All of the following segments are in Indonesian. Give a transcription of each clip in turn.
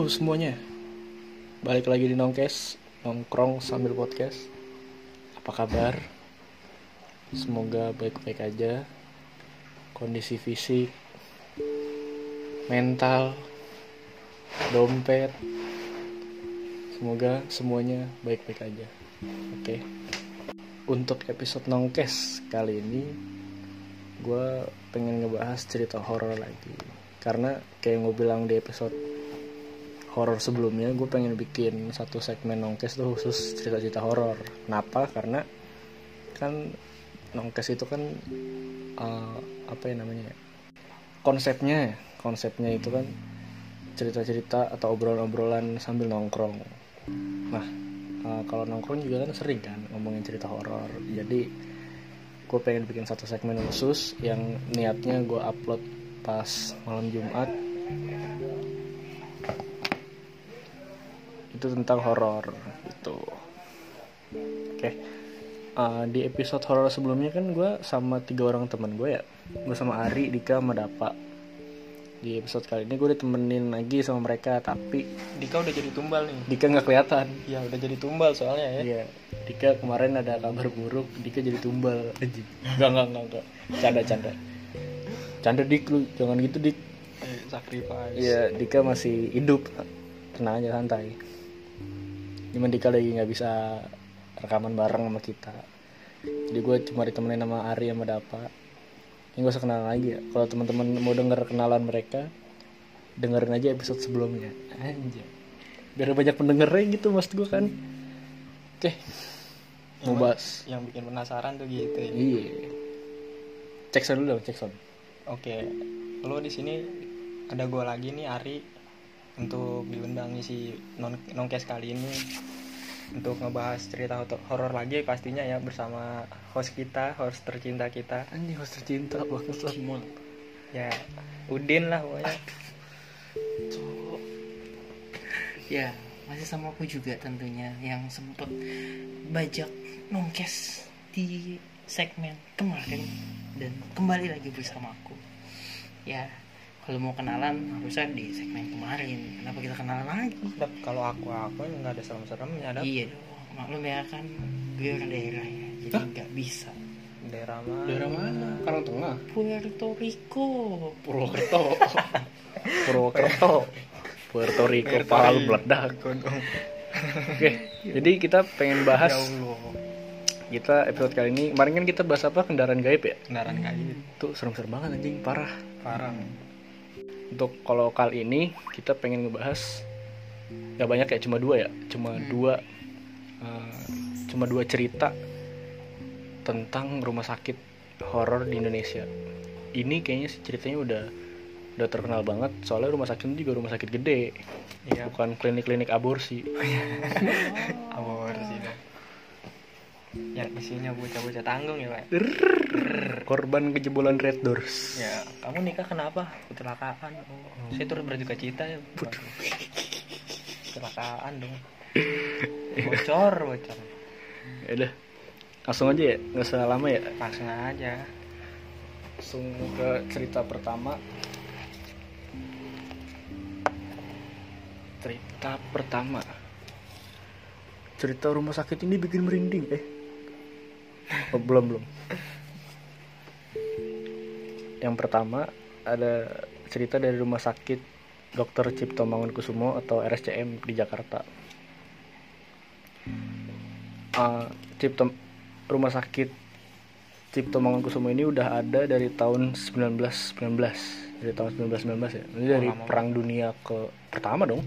Halo semuanya. Balik lagi di Nongkes Nongkrong sambil podcast. Apa kabar? Semoga baik-baik aja. Kondisi fisik Mental Dompet. Semoga semuanya baik-baik aja. Oke. Untuk episode Nongkes kali ini Gue pengen ngebahas cerita horor lagi. Karena kayak gue bilang di episode horor sebelumnya gue pengen bikin satu segmen nongkes tuh khusus cerita-cerita horor. Kenapa? Karena kan nongkes itu kan uh, apa ya namanya ya? konsepnya konsepnya itu kan cerita-cerita atau obrolan-obrolan sambil nongkrong. Nah uh, kalau nongkrong juga kan sering kan ngomongin cerita horor. Jadi gue pengen bikin satu segmen khusus yang niatnya gue upload pas malam Jumat itu tentang horor gitu. Oke. Uh, di episode horor sebelumnya kan gue sama tiga orang teman gue ya. Gue sama Ari Dika sama Dapa. Di episode kali ini gue ditemenin lagi sama mereka tapi Dika udah jadi tumbal nih. Dika nggak kelihatan. Ya udah jadi tumbal soalnya ya. Iya. Dika kemarin ada kabar buruk Dika jadi tumbal. Aja nggak nggak nggak nggak. Canda canda. Canda Dik lu. Jangan gitu Dik. Eh, sacrifice. Iya, Dika masih hidup. Tenang aja santai. Cuman Dika lagi nggak bisa rekaman bareng sama kita. Jadi gue cuma ditemenin sama Ari sama Dapa. Ini gue usah kenalan lagi ya. Kalau teman-teman mau denger kenalan mereka, dengerin aja episode sebelumnya. Anjay. Biar banyak pendengarnya gitu maksud gue kan. Oke. Mau Yang- bahas. yang bikin penasaran tuh gitu ya. Iya. Cek sound dulu dong, cek sound. oke lo di sini ada gue lagi nih Ari untuk diundang si non nongkes kali ini. Untuk ngebahas cerita hor- horor lagi pastinya ya bersama host kita host tercinta kita. Anjing harus tercinta banget semua. ya Udin lah pokoknya. Ya, masih sama aku juga tentunya yang sempet bajak nongkes di segmen kemarin. Dan kembali lagi bersama aku. Ya, kalau mau kenalan harusnya di segmen kemarin. Kenapa kita kenalan lagi? Kalau aku aku nggak ada serem-seremnya ada Iya dong, maklum ya kan gue orang daerah ya, jadi nggak bisa. daerah mana Daerah mana? Karang Tengah. Puerto Rico. Purwokerto Purwokerto Puerto Rico Puerto Palu Rico. meledak Gunung. oke jadi kita pengen bahas ya Allah kita episode kali ini kemarin kan kita bahas apa kendaraan gaib ya kendaraan kayu itu serem-serem banget anjing parah parah untuk kalau kali ini kita pengen ngebahas gak banyak ya cuma dua ya. Cuma dua eh, cuma dua cerita tentang rumah sakit horor di Indonesia. Ini kayaknya sih ceritanya udah udah terkenal banget. Soalnya rumah sakit ini juga rumah sakit gede. Iya. Bukan klinik-klinik aborsi. Aborsi dong yang isinya bocah-bocah tanggung ya pak. Korban kejebolan red doors. Ya kamu nikah kenapa? Kecelakaan. Oh, saya turut berduka cita ya. Kecelakaan dong. Bocor bocor. Ya udah langsung aja ya. Nggak usah lama ya. Langsung aja. Langsung ke cerita pertama. Cerita pertama. Cerita rumah sakit ini bikin merinding eh oh, belum belum. Yang pertama ada cerita dari rumah sakit Dr. Cipto Mangunkusumo atau RSCM di Jakarta. Ah, Cipto rumah sakit Cipto Mangunkusumo ini udah ada dari tahun 1919 dari tahun 1919 ya. Ini dari lama perang dunia ke pertama dong.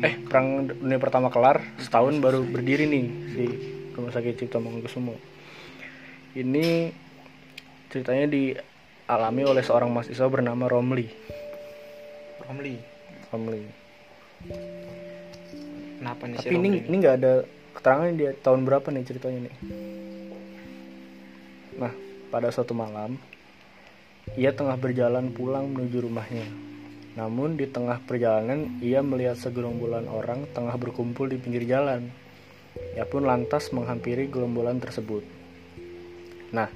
Eh perang dunia pertama kelar setahun baru berdiri nih si rumah sakit Cipto Mangunkusumo ini ceritanya dialami oleh seorang mahasiswa bernama Romli. Romli. Romli. Kenapa nih si tapi ini Romli? ini nggak ada keterangan dia tahun berapa nih ceritanya nih? Nah pada suatu malam ia tengah berjalan pulang menuju rumahnya. Namun di tengah perjalanan ia melihat segerombolan orang tengah berkumpul di pinggir jalan. Ia pun lantas menghampiri gerombolan tersebut nah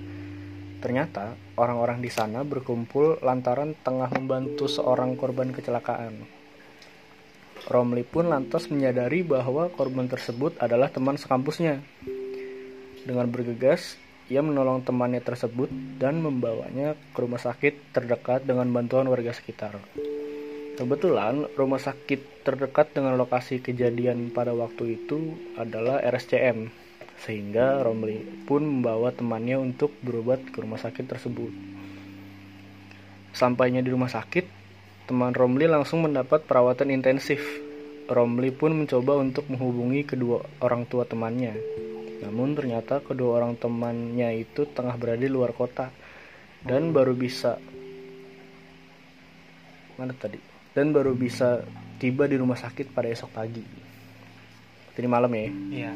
ternyata orang-orang di sana berkumpul lantaran tengah membantu seorang korban kecelakaan Romli pun lantas menyadari bahwa korban tersebut adalah teman sekampusnya. Dengan bergegas, ia menolong temannya tersebut dan membawanya ke rumah sakit terdekat dengan bantuan warga sekitar. Kebetulan rumah sakit terdekat dengan lokasi kejadian pada waktu itu adalah RSCM, sehingga Romli pun membawa temannya untuk berobat ke rumah sakit tersebut. Sampainya di rumah sakit, teman Romli langsung mendapat perawatan intensif. Romli pun mencoba untuk menghubungi kedua orang tua temannya. Namun ternyata kedua orang temannya itu tengah berada di luar kota dan baru bisa mana tadi? Dan baru bisa tiba di rumah sakit pada esok pagi. Tadi malam ya. Iya.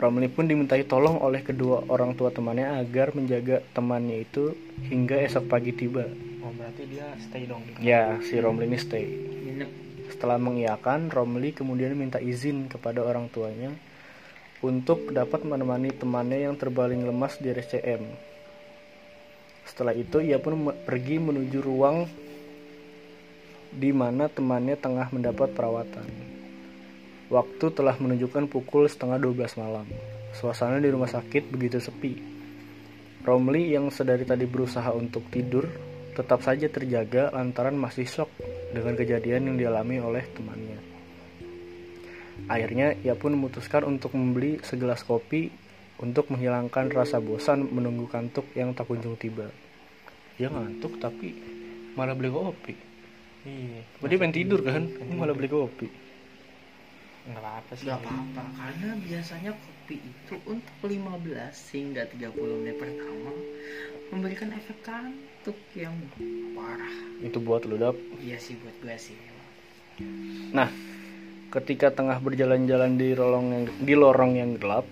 Romli pun dimintai tolong oleh kedua orang tua temannya agar menjaga temannya itu hingga esok pagi tiba. Oh berarti dia stay dong di Ya, si Romli ini stay. Nginep. Setelah mengiyakan, Romli kemudian minta izin kepada orang tuanya untuk dapat menemani temannya yang terbaling lemas di RSCM. Setelah itu, ia pun pergi menuju ruang di mana temannya tengah mendapat perawatan. Waktu telah menunjukkan pukul setengah 12 malam. Suasana di rumah sakit begitu sepi. Romli yang sedari tadi berusaha untuk tidur tetap saja terjaga lantaran masih shock dengan kejadian yang dialami oleh temannya. Akhirnya ia pun memutuskan untuk membeli segelas kopi untuk menghilangkan rasa bosan menunggu kantuk yang tak kunjung tiba. Dia ngantuk tapi malah beli kopi. Iya. Dia pengen tidur kan, malah beli kopi. Enggak apa-apa sih. Gak apa-apa karena biasanya kopi itu untuk 15 hingga 30 menit pertama memberikan efek kantuk yang parah. Itu buat lu dap. Iya sih buat gue sih. Nah, ketika tengah berjalan-jalan di lorong yang di lorong yang gelap,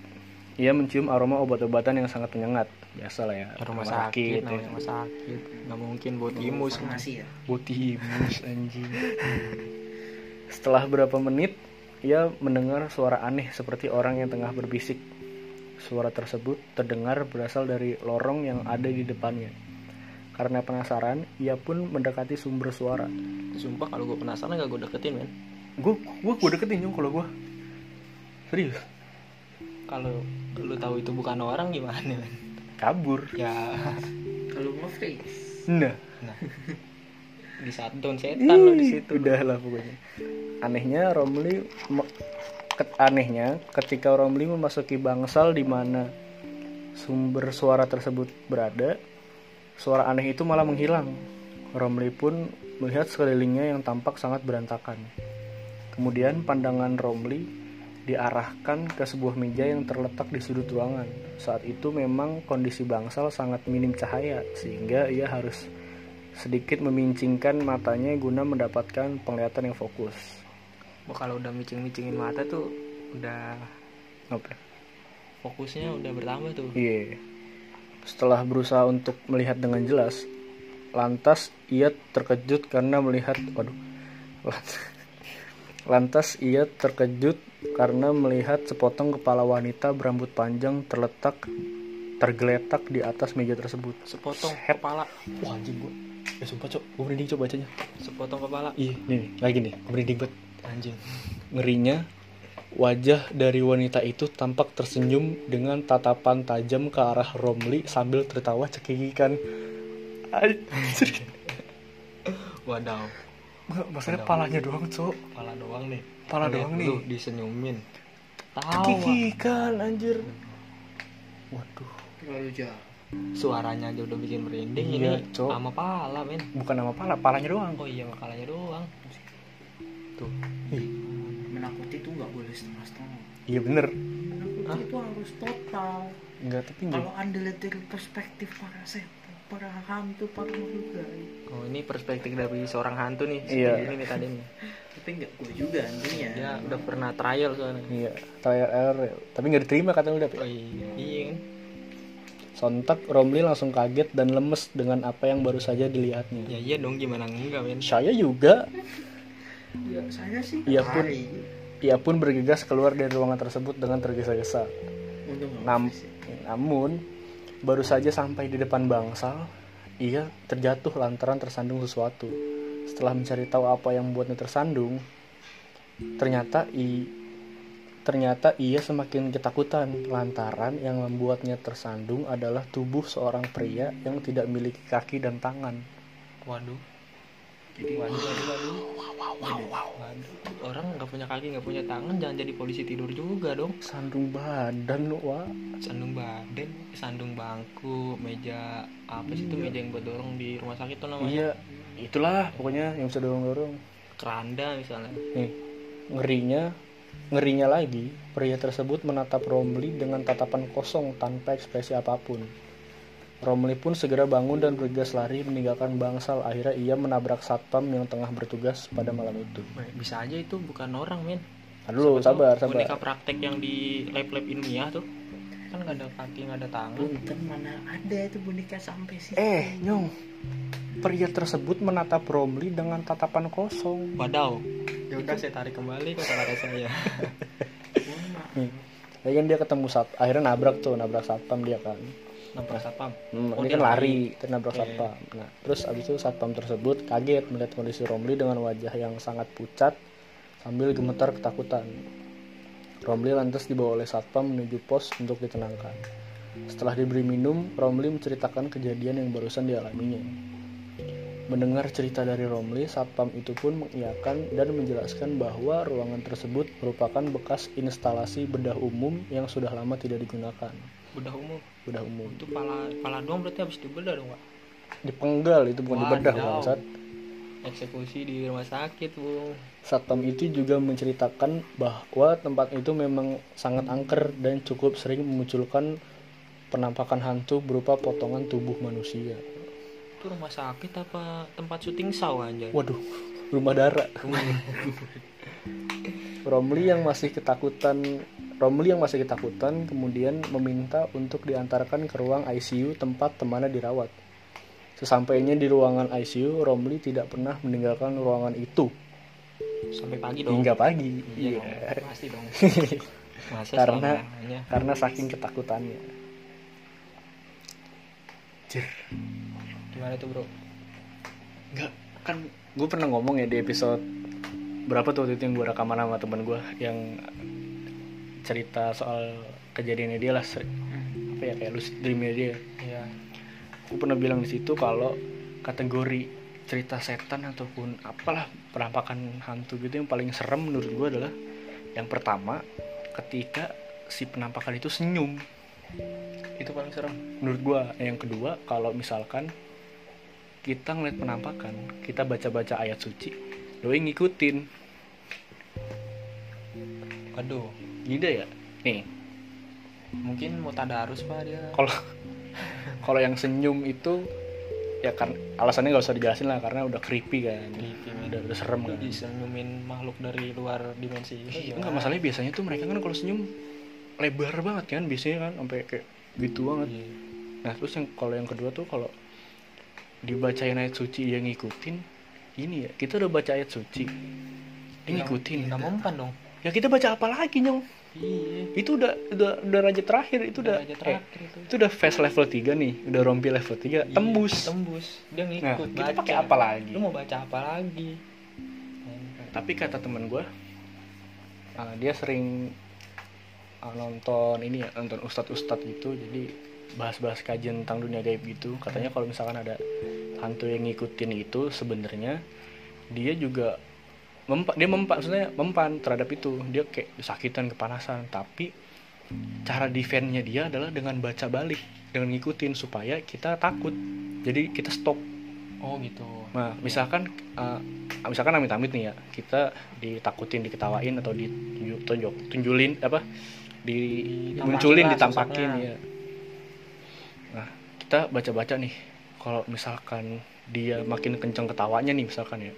ia mencium aroma obat-obatan yang sangat menyengat. Biasa lah ya, Rumah aroma sakit, ya. namanya rumah sakit. Nggak mungkin buat imus. Farmasi ya. Botimus anjing. Setelah berapa menit, ia mendengar suara aneh seperti orang yang tengah berbisik. Suara tersebut terdengar berasal dari lorong yang ada di depannya. Karena penasaran, ia pun mendekati sumber suara. Sumpah kalau gue penasaran gak gue deketin men. Gue gue gue deketin Jong, kalau gue. Serius. Kalau lu tahu itu bukan orang gimana men? Kabur. Ya. Kalau nge-freeze. Nah, Nah. Di down setan lo di Ih, situ. udah lah pokoknya. Anehnya Romli ket- anehnya ketika Romli memasuki bangsal di mana sumber suara tersebut berada suara aneh itu malah menghilang. Romli pun melihat sekelilingnya yang tampak sangat berantakan. Kemudian pandangan Romli diarahkan ke sebuah meja yang terletak di sudut ruangan. Saat itu memang kondisi bangsal sangat minim cahaya sehingga ia harus sedikit memincingkan matanya guna mendapatkan penglihatan yang fokus. Wah, kalau udah micing-micingin mata tuh udah Apa? fokusnya udah bertambah tuh. Iya. Setelah berusaha untuk melihat dengan jelas, lantas ia terkejut karena melihat, waduh, lantas ia terkejut karena melihat sepotong kepala wanita berambut panjang terletak tergeletak di atas meja tersebut. Sepotong Set. kepala, Wah anjing gua. Ya sumpah cok, gue merinding coba bacanya. sepotong kepala. Iya, nih, nih, lagi nih, gue merinding banget. Anjing. Ngerinya, wajah dari wanita itu tampak tersenyum dengan tatapan tajam ke arah Romli sambil tertawa cekikikan. Anjir. Wadaw, Maksudnya palanya doang, Cok. kepala doang nih. Pala Lihat doang nih. disenyumin. Tawa. Cekikikan, anjir. Waduh, Terlalu jauh. Suaranya aja udah bikin merinding Iya, ini Cok. sama pala, men. bukan nama pala, palanya doang. Oh iya, makalanya doang. Tuh. Ih, Menakuti itu nggak boleh setengah-setengah. iya bener. Menakuti itu harus total. Enggak, tapi. Kalau anda lihat dari perspektif para setan, para hantu, para makhluk gaib. Oh, ini perspektif dari seorang hantu nih. Iya. Ini nih tadi nih. Tapi nggak gue juga hantunya. Dia udah pernah trial soalnya. Iya, trial error. Tapi nggak diterima kata udah. Oh iya, iya kan. Sontak Romli langsung kaget dan lemes dengan apa yang baru saja dilihatnya. Ya iya dong gimana enggak, men. Saya juga Ya, saya sih Iya pun. Ia pun bergegas keluar dari ruangan tersebut dengan tergesa-gesa. Nam- namun, baru saja sampai di depan bangsal, ia terjatuh lantaran tersandung sesuatu. setelah mencari tahu apa yang membuatnya tersandung ternyata i ternyata ia semakin ketakutan. Lantaran yang membuatnya tersandung adalah tubuh seorang pria yang tidak memiliki kaki dan tangan. Waduh. Waduh waduh waduh waduh. orang nggak punya kaki nggak punya tangan jangan jadi polisi tidur juga dong. Sandung badan lu wa sandung badan sandung bangku meja apa sih itu Iya. meja yang buat dorong di rumah sakit tuh namanya? Iya itulah pokoknya yang bisa dorong dorong keranda misalnya. Nih ngerinya ngerinya lagi pria tersebut menatap Romli dengan tatapan kosong tanpa ekspresi apa pun. Romli pun segera bangun dan bergegas lari meninggalkan bangsal. Akhirnya ia menabrak satpam yang tengah bertugas pada malam itu. Bisa aja itu bukan orang men aduh sabar tahu boneka sabar praktek yang di lab-lab ilmiah tuh. Kan nggak ada kaki nggak ada tangan. Punten mana ada itu boneka sampai sih eh nyong. Pria tersebut menatap Romli dengan tatapan kosong. Wadaw ya udah saya tarik kembali ke kata saya ya kan dia ketemu sat akhirnya nabrak tuh nabrak satpam dia kan nabrak satpam Hmm, Oh, ini dia kan lari, lari. ternabrak Oke. satpam. Nah, terus abis itu satpam tersebut kaget melihat kondisi Romli dengan wajah yang sangat pucat sambil gemetar ketakutan. Romli lantas dibawa oleh satpam menuju pos untuk ditenangkan. Setelah diberi minum, Romli menceritakan kejadian yang barusan dialaminya. Mendengar cerita dari Romli, satpam itu pun mengiyakan dan menjelaskan bahwa ruangan tersebut merupakan bekas instalasi bedah umum yang sudah lama tidak digunakan. udah umum Bedah umum. itu pala pala doang berarti habis dibedah dong pak dipenggal itu bukan dibedah Wadaw. bangsat eksekusi di rumah sakit bung satpam itu juga menceritakan bahwa tempat itu memang sangat angker dan cukup sering memunculkan penampakan hantu berupa potongan tubuh manusia itu rumah sakit apa tempat syuting saw anjay waduh rumah darah Romli yang masih ketakutan Romli yang masih ketakutan kemudian meminta untuk diantarkan ke ruang ICU tempat temannya dirawat. Sesampainya di ruangan ICU, Romli tidak pernah meninggalkan ruangan itu sampai pagi dong hingga pagi. iya dong, pasti dong masa Karena- selamanya? Karena saking ketakutannya. Gimana tuh bro? Enggak, kan gue pernah ngomong ya di episode berapa tuh waktu itu yang gue rekaman sama temen gue yang cerita soal kejadiannya dia lah ser- apa ya kayak lucid dreamnya dia. Iya. Gue pernah bilang di situ kalau kategori cerita setan ataupun apalah penampakan hantu gitu yang paling serem menurut gue adalah yang pertama ketika si penampakan itu senyum. Itu paling serem. Menurut gue yang kedua kalau misalkan kita ngeliat penampakan kita baca-baca ayat suci doi ngikutin. Waduh gini ya? Nih. Mungkin mau tadarus pak dia. Kalau kalau yang senyum itu ya kan alasannya nggak usah dijelasin lah karena udah creepy kan. Creepy, udah, udah serem kan. bisa nyumin makhluk dari luar dimensi. Iya, enggak masalahnya biasanya tuh mereka kan kalau senyum lebar banget kan biasanya kan sampai kayak gitu banget. Iya. nah terus yang kalau yang kedua tuh kalau dibacain ayat suci dia ngikutin ini ya. Kita udah baca ayat suci dia ngikutin. nggak mempan dong. Ya kita baca apa lagi nyong? Iya. Itu udah udah udah raja terakhir itu udah, eh, terakhir itu. itu udah phase level 3 nih udah rompi level 3 Iya, tembus. tembus. Dia nah ngikut kita baca. pakai apa lagi? Lu mau baca apa lagi? Tapi kata temen gue uh, dia sering uh, nonton ini ya nonton ustadz-ustadz gitu. Jadi bahas-bahas kajian tentang dunia gaib gitu katanya kalau misalkan ada hantu yang ngikutin itu sebenarnya dia juga mempa, dia mempan maksudnya mempan terhadap itu. Dia kayak sakitan kepanasan tapi cara defense-nya dia adalah dengan baca balik dengan ngikutin supaya kita takut. Jadi kita stop. Oh gitu. Nah, misalkan uh, misalkan amit-amit nih ya, kita ditakutin, diketawain atau ditunjuk, tunjulin apa? Ditampakin lah ditampakin ya. Nah, kita baca-baca nih. Kalau misalkan dia makin kenceng ketawanya nih misalkan ya.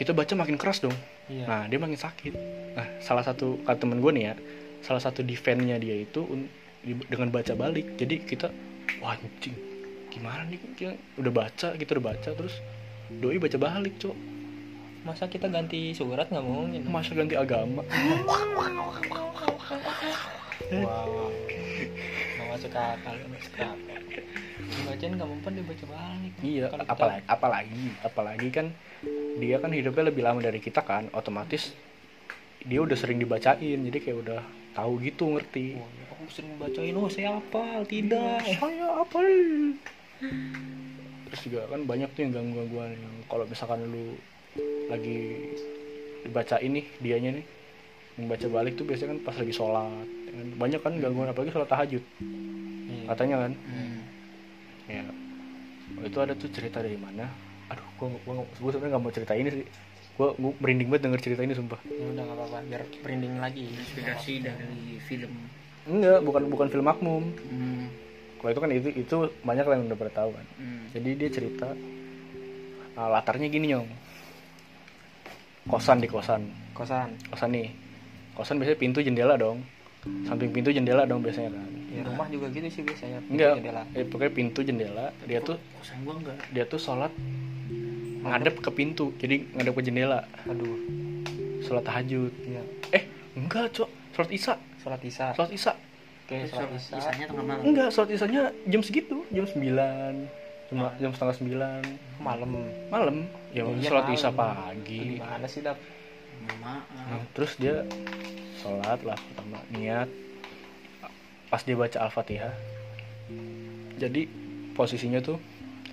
Kita baca makin keras dong. iya Nah, dia makin sakit. Nah, salah satu kata temen gue nih ya, salah satu defense-nya dia itu dengan baca balik. Jadi kita, wah anjing, gimana nih kita udah baca, kita udah baca terus doi baca balik, cok. masa kita ganti surat nggak mungkin Masa ganti agama? wow masuk akal masuk akal dibacain nggak mempan dibaca balik. Iya kita- apalagi apalagi apalagi kan dia kan hidupnya lebih lama dari kita kan otomatis dia udah sering dibacain jadi kayak udah tahu gitu ngerti. Wah, aku sering bacain oh saya hafal tidak. Saya apa terus juga kan banyak tuh yang ganggu gangguan yang kalau misalkan lu lagi dibacain nih dianya nih yang baca balik tuh biasanya kan pas lagi sholat. ya? Banyak kan gangguan apalagi sholat tahajud. Iya. katanya kan. Hmm. ya. Itu ada tuh cerita dari mana? Aduh gua gua, gua sebenarnya nggak mau cerita ini sih. Gua, gua merinding banget denger cerita ini sumpah. Ya udah nggak apa-apa. Biar merinding lagi. Inspirasi dari film. Enggak bukan bukan film makmum. Hmm. kalau itu kan itu itu banyak yang udah pernah tahu kan. Hmm. jadi dia cerita ah, latarnya gini nyong. Kosan di kosan. Kosan. Kosan nih. Kosan biasanya pintu jendela dong samping pintu jendela dong biasanya kan. Ya rumah juga gitu sih biasanya enggak jendela. eh, pokoknya pintu jendela. Dia tuh kosan gua enggak? dia tuh sholat ngadep ke pintu jadi ngadep ke jendela. Aduh. Sholat tahajud. Iya. Eh enggak cok. Sholat isya. Sholat isya. Sholat isya. Oke sholat isya. Isanya tengah malam. Enggak sholat isyanya jam segitu jam 9 cuma jam setengah sembilan. Malam. Malam. Ya iya, sholat isya pagi. Gimana sih dap Nah, terus dia sholat lah pertama niat. Pas dia baca al-fatihah. Jadi posisinya tuh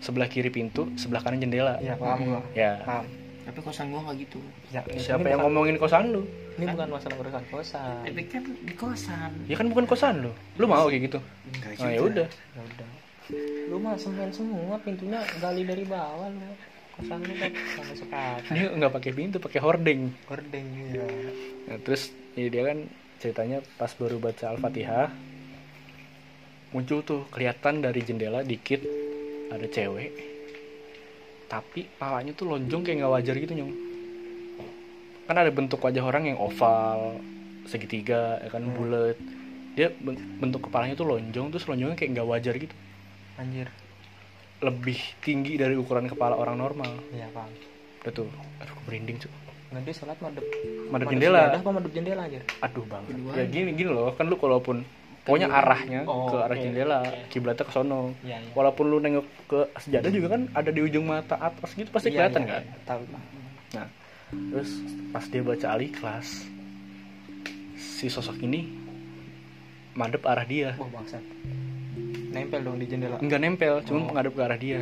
sebelah kiri pintu sebelah kanan jendela. Iya paham gua. Ya. Paham. Tapi kosan gua nggak gitu. Ya, siapa yang bukan- ngomongin kosan lu? Ini bukan masalah urusan kosan. Tapi kan di kosan. Ya kan bukan kosan lu. Lu mau kayak gitu? Enggak nah ya udah. Ya udah. Lu mah semen semua pintunya gali dari bawah lu lu kan sama sekali dia nggak pakai pintu pakai hordeng gordeng ya Nah, terus ini dia kan ceritanya pas baru baca Al-Fatihah muncul tuh kelihatan dari jendela dikit ada cewek tapi palanya tuh lonjong kayak nggak wajar gitu nyong. Kan ada bentuk wajah orang yang oval segitiga ya kan Hmm. bulat. Dia ben- bentuk kepalanya tuh lonjong terus lonjongnya kayak nggak wajar gitu. Anjir lebih tinggi dari ukuran kepala orang normal. Ya paham udah tuh. Aduh merinding cuy nggak dia sholat madep. Madep jendela. apa madep jendela anjir aduh Kedua. ya gini gini loh. Kan lu kalaupun pokoknya arahnya Oh, ke arah oke. jendela Oke. kiblatnya ke sono. Iya iya. Walaupun lu nengok ke sejadah juga kan ada di ujung mata atas gitu pasti Iya, kelihatan iya, kan? iya. tahu nah terus pas dia baca ali kelas si sosok ini madep arah dia. Bangsat nempel dong di jendela. Nggak nempel cuma Oh. menghadap ke arah dia.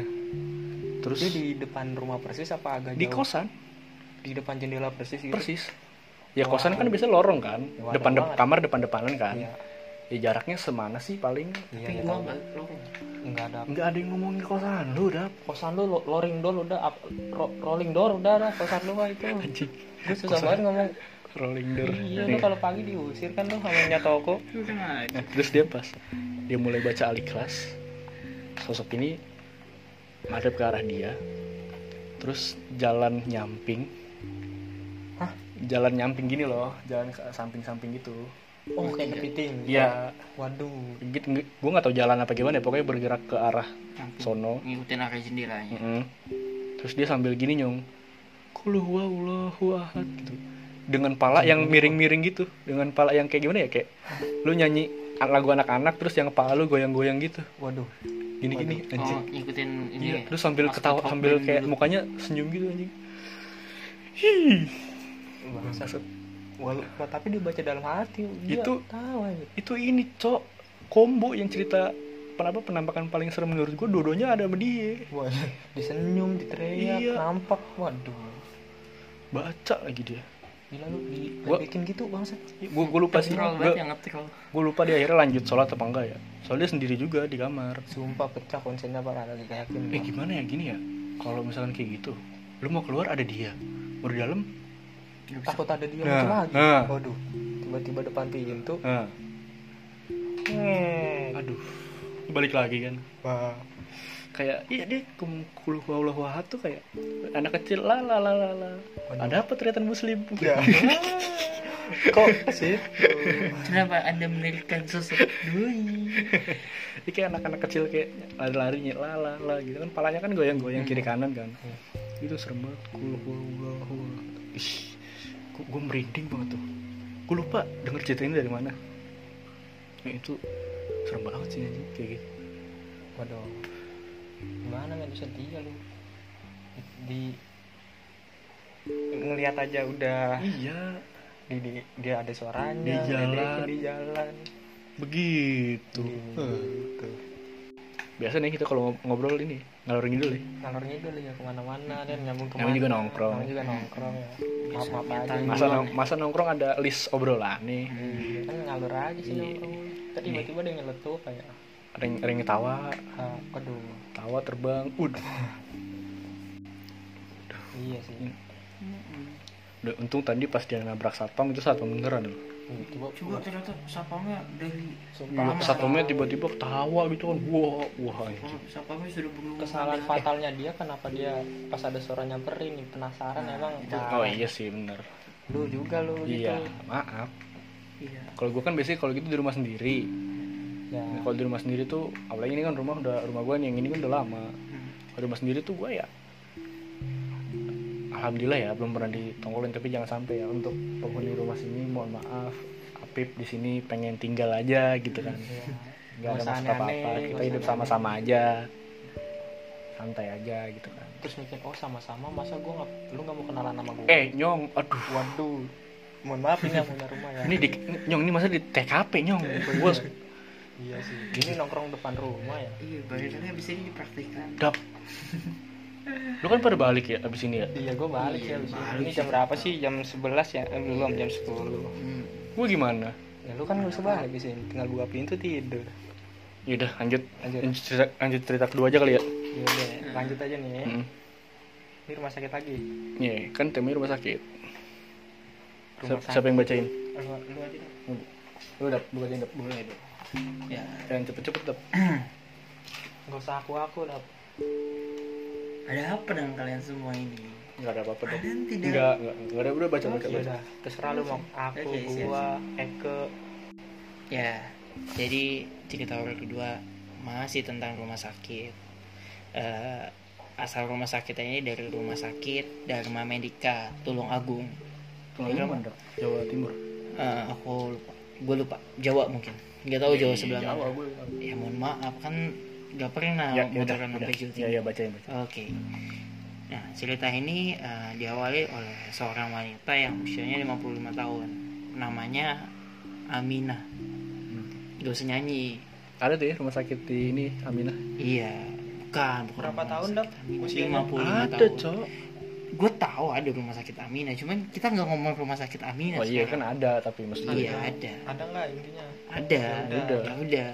Terus? Dia di depan rumah persis apa agak di jauh? kosan. Di depan jendela persis gitu. Persis. Ya Wah. kosan kan biasa lorong kan? Wah, depan de- kamar depan depanan kan? Iya. Ya jaraknya semana sih paling? Iya tapi iya, gua tahu. nggak lorong nggak ada. Nggak ada yang ngomongin kosan lu udah kosan lu lo- loring door udah up, ro- rolling door udah dah kosan lu itu. Anjing. Gue susah banget ngomong. rolling door. Iya lu kalau pagi diusir kan lu sama toko Nah, terus dia pas dia mulai baca aliklas sosok ini madep ke arah dia. Terus jalan nyamping. Hah? jalan nyamping gini loh jalan ke samping-samping gitu. Oh kayak kepiting Iya, waduh. Gitu gue nggak tahu jalan apa gimana ya pokoknya bergerak ke arah Samping. sono. Ngikutin arah jendelanya Mm-mm. terus dia sambil gini nyong. Kulu ahad gitu. Dengan pala yang miring-miring gitu. Dengan pala yang kayak gimana ya kayak lu nyanyi lagu anak-anak terus yang kepala lu goyang-goyang gitu. Waduh. Gini-gini oh anjing. Ngikutin ini Iya, ya? terus sambil Mas ketawa sambil kayak dulu. mukanya senyum gitu anjing. Hih, bangsat Walau, tapi dia baca dalam hati dia Itu- tahu aja. itu ini cok. Kombo yang cerita kenapa penampakan paling serem menurut gue dodonya ada sama dia. Wah disenyum diteriak Iya. nampak waduh. Baca lagi dia gila lu di Gua- bikin gitu bangsat. Gue gue lupa sih. Gue lupa dia akhirnya lanjut sholat apa enggak ya. Soalnya dia sendiri juga di kamar. Sumpah pecah konsennya pak. Lagi kayak yakin eh gimana ya? Gini ya. Kalau misalkan kayak gitu lu mau keluar ada dia. Mau di dalam takut ada dia Nah, muncul lagi. nah. waduh tiba-tiba depan pintu. Nah, hmm. aduh balik lagi kan. Wah kayak iya deh wallahu ahad tuh kayak anak kecil la la la la la. Ada apa teriakan muslim? Ya. Kok sih kenapa anda menirikan sosok doi? Ini kayak anak-anak kecil kayak lari-lari la la la gitu kan. Palanya kan goyang-goyang kiri kanan kan. Itu serem banget. Kulu wallahu ahad. Ih, gua, gua merinding banget tuh. Gue lupa denger cerita ini dari mana. Ya, itu serem banget sih kayak gitu. Waduh gimana nggak bisa dia lu? Di ngelihat aja udah iya. Di, di- dia ada suaranya Di jalan. di jalan. begitu. Gitu biasa nih kita kalau ngob- ngobrol ini ngalor ngidul ya? Ngalor ngidul ya ke mana-mana dan nyambung ke mana juga nongkrong. namanya juga nongkrong ya. Maaf maaf Biasanya aja. Masa nong- masa nongkrong ada list obrolan nih? Iya, kan ngalur aja sih Iya. nongkrong. Tadi tiba-tiba dia ngeletup kayak yang, ada yang ketawa ah, aduh tawa terbang. Udah iya sih. Udah, untung tadi pas dia nabrak satpam itu satpam beneran. Loh tiba Coba ternyata sapamnya dari sumpah Lama. satpamnya tiba-tiba ketawa gitu kan. Wah wah anjing. Oh, sapamnya sudah belum kesalahan fatalnya dia kenapa dia pas ada suara nyamperin nih? Penasaran Nah, emang. itu- oh iya sih bener. Lu juga lu iya gitu. maaf. Iya. kalau gue kan biasanya kalau gitu di rumah sendiri ya. Nah, kalau di rumah sendiri tuh apalagi ini kan rumah udah rumah gue yang ini kan udah lama. Hmm. kalau di rumah sendiri tuh gue ya alhamdulillah ya belum pernah ditongkolin. Tapi jangan sampai ya untuk penghuni rumah sini mohon maaf Apip di sini pengen tinggal aja gitu kan. Iya. nggak ada maksud apa apa kita hidup sama-sama aja. Santai aja gitu kan. Terus mikir oh sama-sama masa gua nggak lu nggak mau kenalan sama gua? Eh nyong aduh. Waduh. Mohon maaf ini yang punya rumah ya. Ini di nyong ini masa di TKP nyong. Bos iya sih ini nongkrong depan rumah ya Iya, barangkali habis ini dipraktikkan. dap lu kan pada balik ya abis ini ya iya gua balik Iya, ya abis ini. balik ini jam berapa sih jam 11 ya eh, belum jam 10 Hmm. gue gimana ya lu kan lu sebalik di sini tinggal buka pintu tidur yaudah lanjut Lanjut. lanjut cerita, lanjut cerita kedua aja kali ya ya udah lanjut aja nih Mm. ini rumah sakit lagi Iya, kan temanya rumah sakit. rumah Siapa, yang bacain? lu, lu aja deh. Lu dap, bacain dap. Boleh dong. Ya. Jangan cepet-cepet dap. nggak usah aku aku lah Ada apa dengan kalian semua ini? Enggak ada apa-apa dap. Kalian tidak Enggak, enggak, enggak ada udah baca baca ya baca. udah terserah lu mau aku siap, gua Eke Ya, jadi cerita horor kedua masih tentang rumah sakit. Eh, asal rumah sakitnya ini dari rumah sakit Dharma Medika Tulung Agung. Mana dap? Jawa Timur. Eh, aku lupa, gue lupa Jawa mungkin. Nggak tahu Jawa sebelah Jawa mana. Ya mohon maaf kan nggak pernah Ya, ya motoran udah. sampai Jawa Ya, ya bacain baca. Oke. Nah, cerita ini eh, diawali oleh seorang wanita yang usianya 55 tahun. Namanya Aminah. Gak usah nyanyi. Ada tuh ya rumah sakit di ini Aminah. Iya, bukan. bukan Berapa tahun? Aminah. Usianya? 55 Ada, tahun. Cok. Gue tahu ada rumah sakit Aminah, cuman kita nggak ngomong rumah sakit Aminah. Oh iya kan sekarang. ada tapi maksudnya. Iya, ada. ada nggak intinya Ada. Ya udah. Ya udah.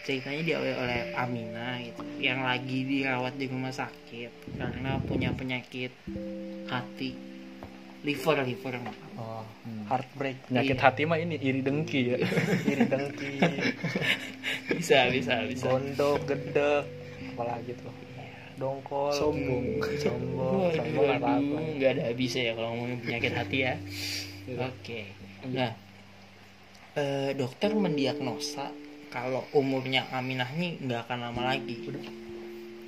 Ceritanya diawali oleh Aminah gitu, yang lagi dirawat di rumah sakit karena punya penyakit hati, liver, liver. oh Hmm. heartbreak Penyakit Iya. hati mah ini iri dengki ya. iri dengki Bisa, bisa, bisa. gondok gedek apalagi tuh dongkol Sombong. sombong sombong nggak apa-apa waduh, nggak ada habisnya ya kalau ngomongin penyakit hati ya. Oke. Nah, eh, dokter mendiagnosa kalau umurnya Aminah ini nggak akan lama lagi.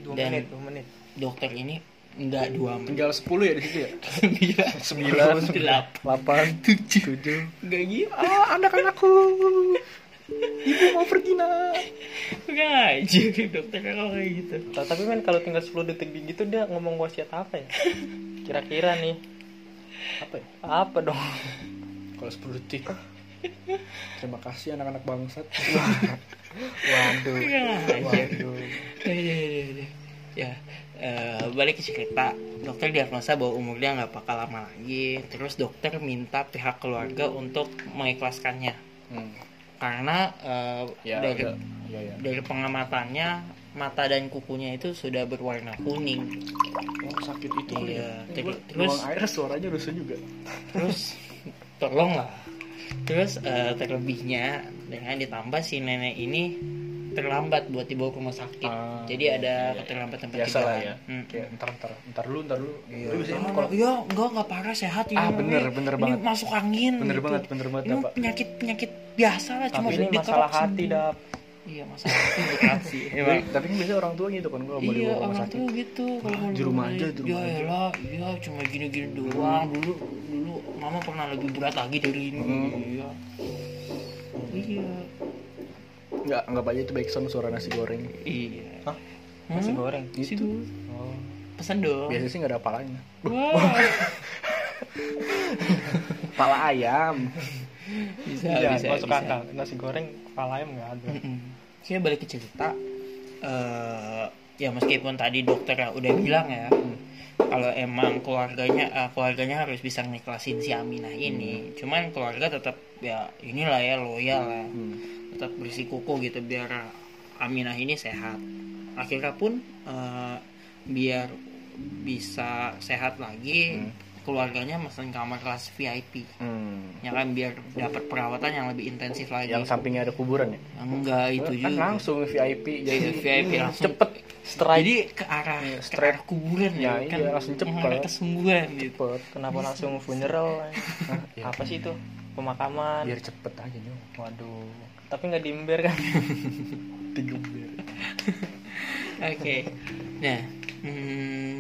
dua Dan- menit dua menit Dokter ini nggak dua menit. Tinggal 10 ya di situ ya. Sembilan. Sembilan, Delapan. 8, 7, 7. Nggak gitu. Ah, anak-anakku. Ibu mau pergi nak. Nggak aja dokter kalau kayak gitu. Ta- tapi men kalau tinggal 10 detik gitu dia ngomong wasiat apa ya kira-kira nih Apa ya? apa dong Kalau 10 detik. Terima kasih anak-anak bangsat. waduh waduh Ya, ya, ya, ya. Ya, eh, balik ke cerita. Dokter diagnosa bahwa umur dia nggak bakal lama lagi. Terus dokter minta pihak keluarga untuk mengikhlaskannya. Karena eh, Ya, dari ya, ya, ya. dari pengamatannya mata dan kukunya itu sudah berwarna kuning. Oh, sakit itu Iya, ya. ter- terus- air suaranya rusuh juga. Terus tolong lah. Terus eh, terlebihnya dengan ditambah si nenek ini terlambat buat dibawa ke rumah sakit. Ah, Jadi ada iya, iya. keterlambatan Biasa lah ya. Hmm. Kayak ntar ntar ntar dulu ntar dulu. Iya. Lu biasanya kalau kalau iya enggak enggak parah sehat ini. Ah, Ini- bener, bener ini banget. masuk angin. bener gitu. banget bener banget Ini Pak. penyakit penyakit biasa lah cuma tapi ini masalah hati dap Iya masalah hati berat sih. Tapi, tapi kan biasanya orang tua gitu kan gua mau Iya dibawa ke rumah orang sakit. tuh gitu kalau Ah, mau di rumah aja, di rumah ya aja. elah, iya cuma gini-gini doang dulu dulu mama pernah lebih berat lagi dari ini Hmm. iya iya nggak nggak aja itu baik suara nasi goreng iya Hah? Nasi Hmm? goreng. itu Oh. pesan dong biasanya sih nggak ada apalanya Wah. pala ayam bisa Iya, bisa masuk bisa. akal. Nasi goreng kepala ayam nggak ada. Oke balik ke cerita eh ya meskipun tadi dokter udah bilang ya kalau emang keluarganya eh, keluarganya harus bisa ngiklasin si Aminah ini. Cuman keluarga tetap ya inilah ya loyal ya. Hmm. tetap bersikukuh gitu biar Aminah ini sehat. Akhirnya pun eh, biar bisa sehat lagi keluarganya mesen kamar kelas VIP Hmm. ya kan biar dapat perawatan yang lebih intensif lagi yang sampingnya ada kuburan ya enggak itu kan juga langsung VIP jadi VIP langsung cepet straight jadi ke arah ke straight. arah kuburan Ya, ya, kan iya, langsung cepet. kesembuhan gitu cepet Kenapa langsung funeral? Iya. Apa sih itu? Pemakaman. biar cepet aja nih Waduh. Tapi nggak diember kan? digeber oke nah hmm,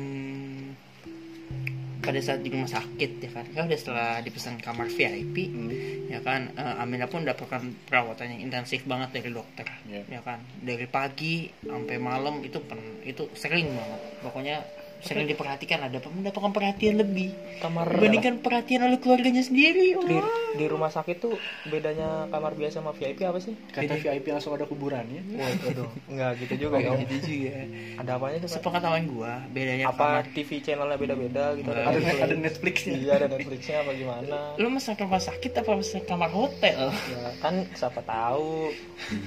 pada saat di rumah sakit ya kan kan udah setelah dipesan kamar VIP Hmm. ya kan eh, Aminah pun dapatkan perawatan yang intensif banget dari dokter Iya. ya kan dari pagi sampai malam itu pen, itu sering banget pokoknya sering diperhatikan ada mendapatkan perhatian lebih Kamar dibandingkan perhatian oleh keluarganya sendiri di, Wah. di rumah sakit tuh bedanya kamar biasa sama VIP apa sih? kata VIP langsung ada kuburannya Waduh, enggak gitu juga dong. gitu juga Ada apanya tuh? Sepengetahuan gua bedanya Apa kamar TV channelnya beda-beda gitu? Nggak. ada Netflix? ada Netflixnya Iya ada Netflixnya apa gimana? lu mesen rumah sakit apa mesen kamar hotel Ya kan siapa tahu.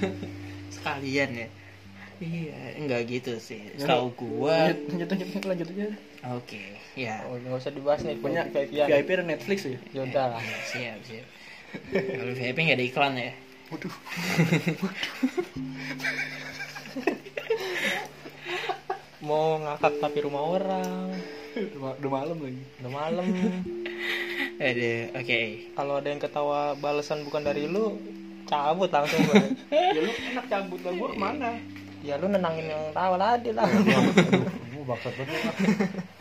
sekalian ya iya enggak gitu sih. Tahu gua. lanjut lanjut lanjut lanjut aja. Oke ya. Oh, nggak usah dibahas nih. punya VIP VIP ada Netflix ya? Yaudah. siap siap. Kalau VIP nggak ada iklan ya? Waduh. Mau ngakak tapi rumah orang. udah, udah malam lagi. Udah malam. ada oke. Kalau ada yang ketawa balasan bukan dari lu, cabut langsung gue. ya lu enak cabut lah gua ke mana ya lu nenangin yang tawa tadi lah. Kamu bakat banget.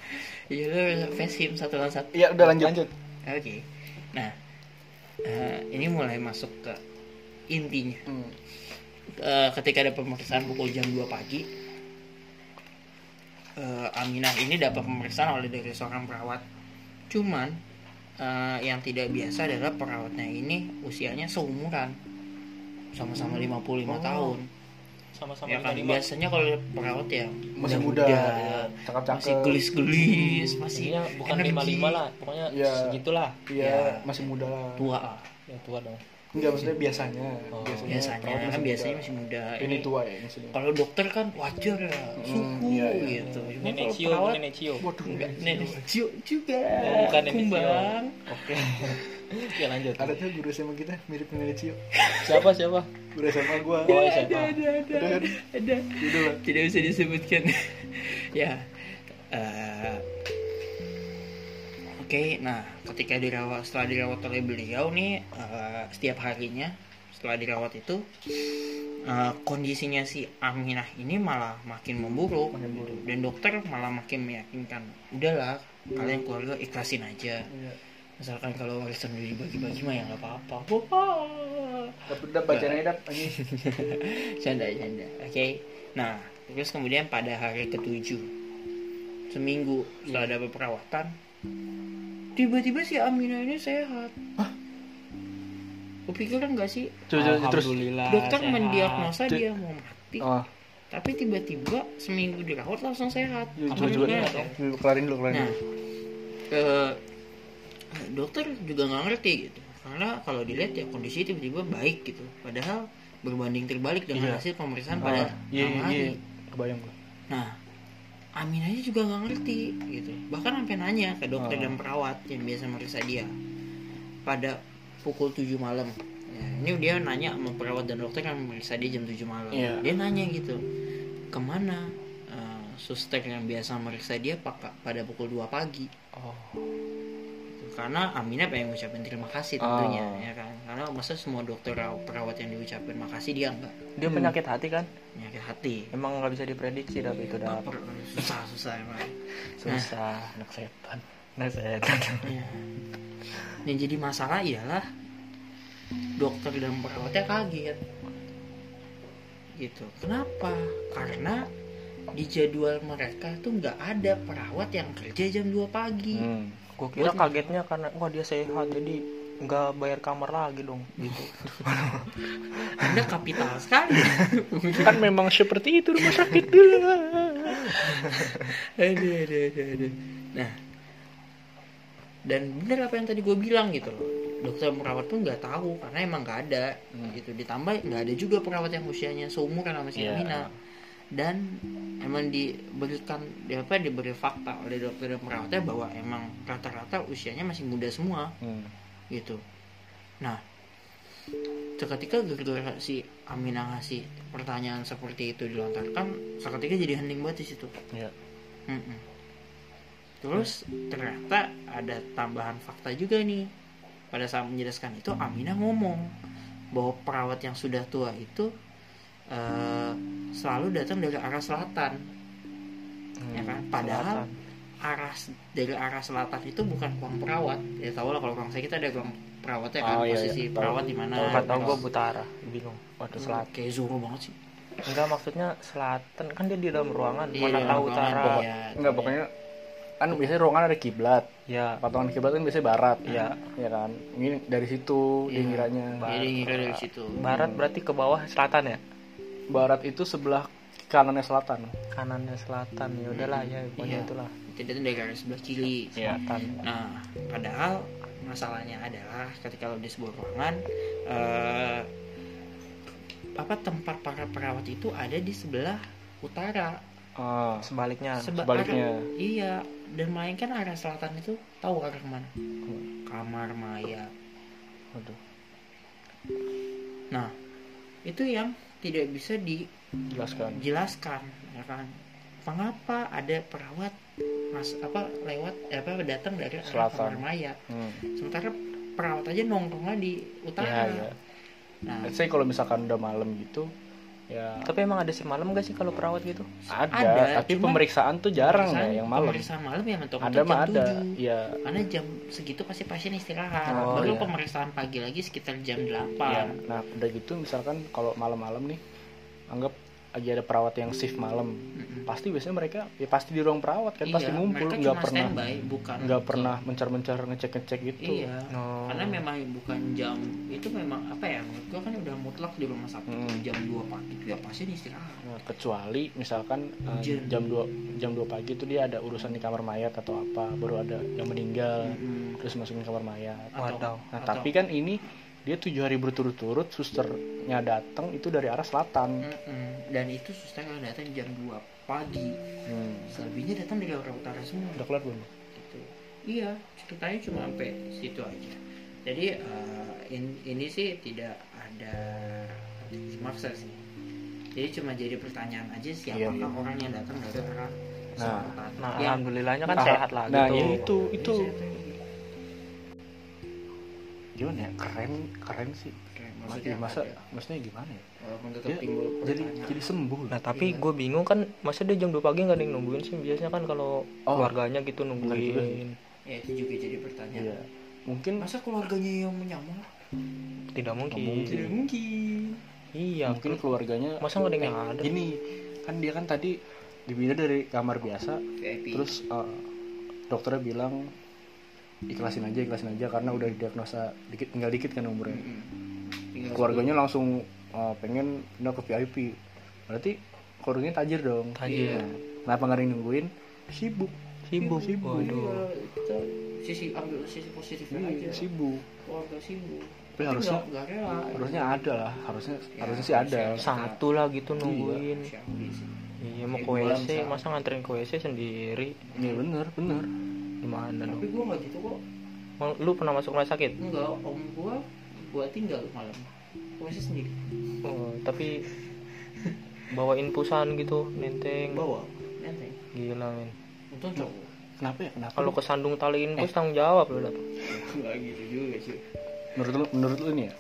Iya lu face satu lawan satu. Iya udah lanjut. Lanjut. oke. Nah eh, ini mulai masuk ke intinya. Hmm. Eh, ketika ada pemeriksaan pukul jam 2 pagi eh, Aminah ini dapat pemeriksaan oleh dari seorang perawat. Cuman eh, yang tidak biasa adalah perawatnya ini usianya seumuran. Sama-sama 55 Oh. tahun Sama-sama ya kan lima. biasanya kalau perawat ya Masih muda, ya. Cakep-cakep. masih gelis-gelis masih Maksudnya bukan lima lima lah, pokoknya Iya. segitulah. iya Ya. masih muda lah tua lah. Ya tua dong. enggak maksudnya biasanya Oh. biasanya perawat kan masih biasanya muda. masih muda ini tua ya maksudnya kalau dokter kan wajar ya suku iya, iya. gitu Cuma Nenek kalau Cio, perawat, nenek Cio. waduh enggak nenek Cio juga Oh, bukan nenek Cio. kumbang Oke. ya lanjut. ada tuh guru SMA kita mirip nenek Cio Siapa siapa? guru SMA gua Oh, ada siapa? ada ada Ada kan? ada tidak bisa disebutkan ya eh, oke nah ketika dirawat setelah dirawat oleh beliau nih eh, setiap harinya setelah dirawat itu eh, kondisinya si Aminah ini malah makin memburuk Makin buruk. dan dokter malah makin meyakinkan udahlah kalian keluarga ikhlasin aja Iya. Misalkan kalau warisan udah dibagi-bagi mah ya nggak apa-apa Wah. Dap dap bacanya dap canda canda oke nah terus kemudian pada hari ketujuh seminggu setelah dapat perawatan tiba-tiba si Amina ini sehat kepikiran nggak sih Terus terus terus. Alhamdulillah. dokter sehat. mendiagnosa dia mau mati Oh, tapi tiba-tiba seminggu dirawat langsung sehat coba coba. Dulu kelarin dulu kelarin Nah, dulu. eh, dokter juga nggak ngerti gitu, karena kalau dilihat ya kondisi tiba-tiba baik gitu, padahal berbanding terbalik dengan Iya. hasil pemeriksaan Ah, pada iya malam iya. hari. iya. Kebayang. Nah, Aminahnya juga nggak ngerti gitu, bahkan sampai nanya ke dokter Ah. dan perawat yang biasa meriksa dia pada pukul 7 malam. Ya, ini dia nanya sama perawat dan dokter yang meriksa dia jam 7 malam. Iya. Dia nanya gitu, ke mana eh, suster yang biasa meriksa dia pak- pada pukul 2 pagi Oh. Karena Aminah pengen ngucapin terima kasih tentunya Oh. ya kan karena masa semua dokter perawat yang diucapin makasih dia enggak Dia penyakit hati kan? penyakit hati Emang nggak bisa diprediksi tapi itu dah susah susah emang susah. Anak setan. Anak setan. ya. yang jadi masalah ialah dokter dan perawatnya kaget gitu kenapa karena di jadwal mereka tuh nggak ada perawat yang kerja jam 2 pagi Hmm. Gue kira kagetnya karena wah dia sehat jadi nggak bayar kamar lagi dong gitu anda kapital sekali kan memang seperti itu rumah sakit aduh, aduh, aduh, aduh. Nah, dan bener apa yang tadi gue bilang gitu loh. Dokter perawat pun nggak tahu karena emang nggak ada Hmm. gitu. Ditambah nggak ada juga perawat yang usianya seumuran sama si Iya. Amina. Dan emang diberikan di apa diberi fakta oleh dokter dan perawatnya bahwa emang rata-rata usianya masih muda semua Hmm. gitu. Nah, seketika gara-gara si Amina ngasih pertanyaan seperti itu dilontarkan, seketika jadi hening banget di situ. Ya. Mm-mm. Terus ternyata ada tambahan fakta juga nih. Pada saat menjelaskan itu Amina ngomong bahwa perawat yang sudah tua itu eh, selalu datang dari arah selatan, Hmm. ya kan? Padahal Selatan. arah dari arah selatan itu bukan ruang perawat. Ya tahu lah kalau ruang sakit ada ruang perawatnya kan Oh, iya, posisi iya. Tahu. perawat di mana. Nggak tahu gue buta arah bingung waduh Hmm, selatan Kayak Zoro banget sih. enggak maksudnya selatan kan dia di dalam ruangan Iya, mana tahu ruangan, utara iya. Enggak pokoknya kan biasanya ruangan ada kiblat. ya Patungan kiblat kan biasanya barat. Iya. Ya kan. Ini dari situ dia Iya. ngiranya. Jadi ngira dari situ. barat berarti ke bawah selatan ya Barat itu sebelah kanannya selatan. kanannya selatan ya udahlah ya pokoknya Iya. itulah Jadi itu dari sebelah kiri. Iya. selatan Nah, padahal masalahnya adalah ketika lo di sebuah ruangan, eh, apa tempat para perawat itu ada di sebelah utara. Ah, sebaliknya Seba- sebaliknya. arah- iya, dan melainkan arah selatan itu tahu arah mana? Kamar maya. Waduh. Nah, itu yang tidak bisa Jelaskan. dijelaskan, ya kan? Mengapa ada perawat mas apa lewat eh, apa datang dari Selatan. mayat? Hmm. sementara perawat aja nongkrongnya di utara Ya, ya. nah Let's say kalau misalkan udah malam gitu, ya tapi emang ada si malam gak sih kalau perawat gitu ada, ada, tapi pemeriksaan tuh jarang ya pemeriksaan- yang malam. pemeriksaan malam ya mentok Ada mah ada. Iya. karena jam segitu pasti pasien istirahat Oh, baru iya. pemeriksaan pagi lagi sekitar jam 8 Iya. Nah, udah gitu misalkan kalau malam-malam nih anggap lagi ada perawat yang shift malam. Mm-mm. Pasti biasanya mereka ya pasti di ruang perawat kan Iya, pasti ngumpul nggak pernah standby, bukan nggak pernah mencar-mencar ngecek-ngecek gitu. iya no. karena memang bukan jam itu memang apa ya menurut gua kan udah mutlak di rumah sakit Hmm. jam 2 pagi itu ya pasien istirahat Nah, kecuali misalkan Hujan. jam 2 jam 2 pagi itu dia ada urusan di kamar mayat atau apa, baru ada yang meninggal Mm-mm. terus masukin kamar mayat. Waduh. Nah, atau- tapi kan ini dia tujuh hari berturut-turut susternya datang itu dari arah selatan. Dan itu suster yang datang jam 2 pagi Hmm. selebihnya datang dari arah utara semua Udah kelar belum? gitu. Iya, ceritanya cuma sampai situ aja. Jadi eh, in- ini sih tidak ada maksa sih. Jadi cuma jadi pertanyaan aja siapakah Iya, iya. orang yang datang dari arah Nah, selatan. nah Yang- alhamdulillahnya kan Ah, sehat lah Nah, gitu ya itu itu. Gimana ya? Keren keren sih. Oke, Maksudnya, masa ya? maksudnya gimana ya? Walaupun tetap Dia timbul jadi jadi sembuh. Nah tapi Iya. gue bingung kan masa dia jam 2 pagi nggak ada yang nungguin sih biasanya kan kalau Oh. keluarganya gitu Benar juga sih. nungguin ya itu juga jadi pertanyaan. Iya. Mungkin Masa keluarganya yang menyamar? tidak mungkin, mungkin. Tidak mungkin. iya mungkin keluarganya masa nggak ada yang ada gini kan dia kan tadi dipindah dari kamar biasa VIP. terus eh, dokternya bilang ikhlasin aja ikhlasin aja karena udah diagnosa dikit tinggal dikit kan umurnya. Tinggal keluarganya langsung eh, pengen pindah ke VIP berarti keluarganya tajir dong. Tajir. Nah, kenapa nggak nungguin? Sibuk. Sibuk. Sibuk. waduh. Iya, kita sisi ambil sisi positifnya Iya, aja. sibuk. Keluarga sibuk. tapi harusnya nggak- nggak rela. harusnya ada lah harusnya Ya, harusnya sih ada. satu lah gitu nungguin. Syahudi sih. iya mau ke WC masa nganterin ke WC sendiri? Iya bener bener gimana dong Tapi gua nggak gitu kok. Lu pernah masuk rumah sakit Enggak, om gua gua tinggal malam. Masih sendiri. oh, tapi bawa infusan gitu nenteng Bawa, nenteng. gila men Untung cowok. kenapa ya kenapa kalau kesandung tali infus tanggung jawab lu dat Enggak gitu juga sih. menurut lu menurut lu nih ya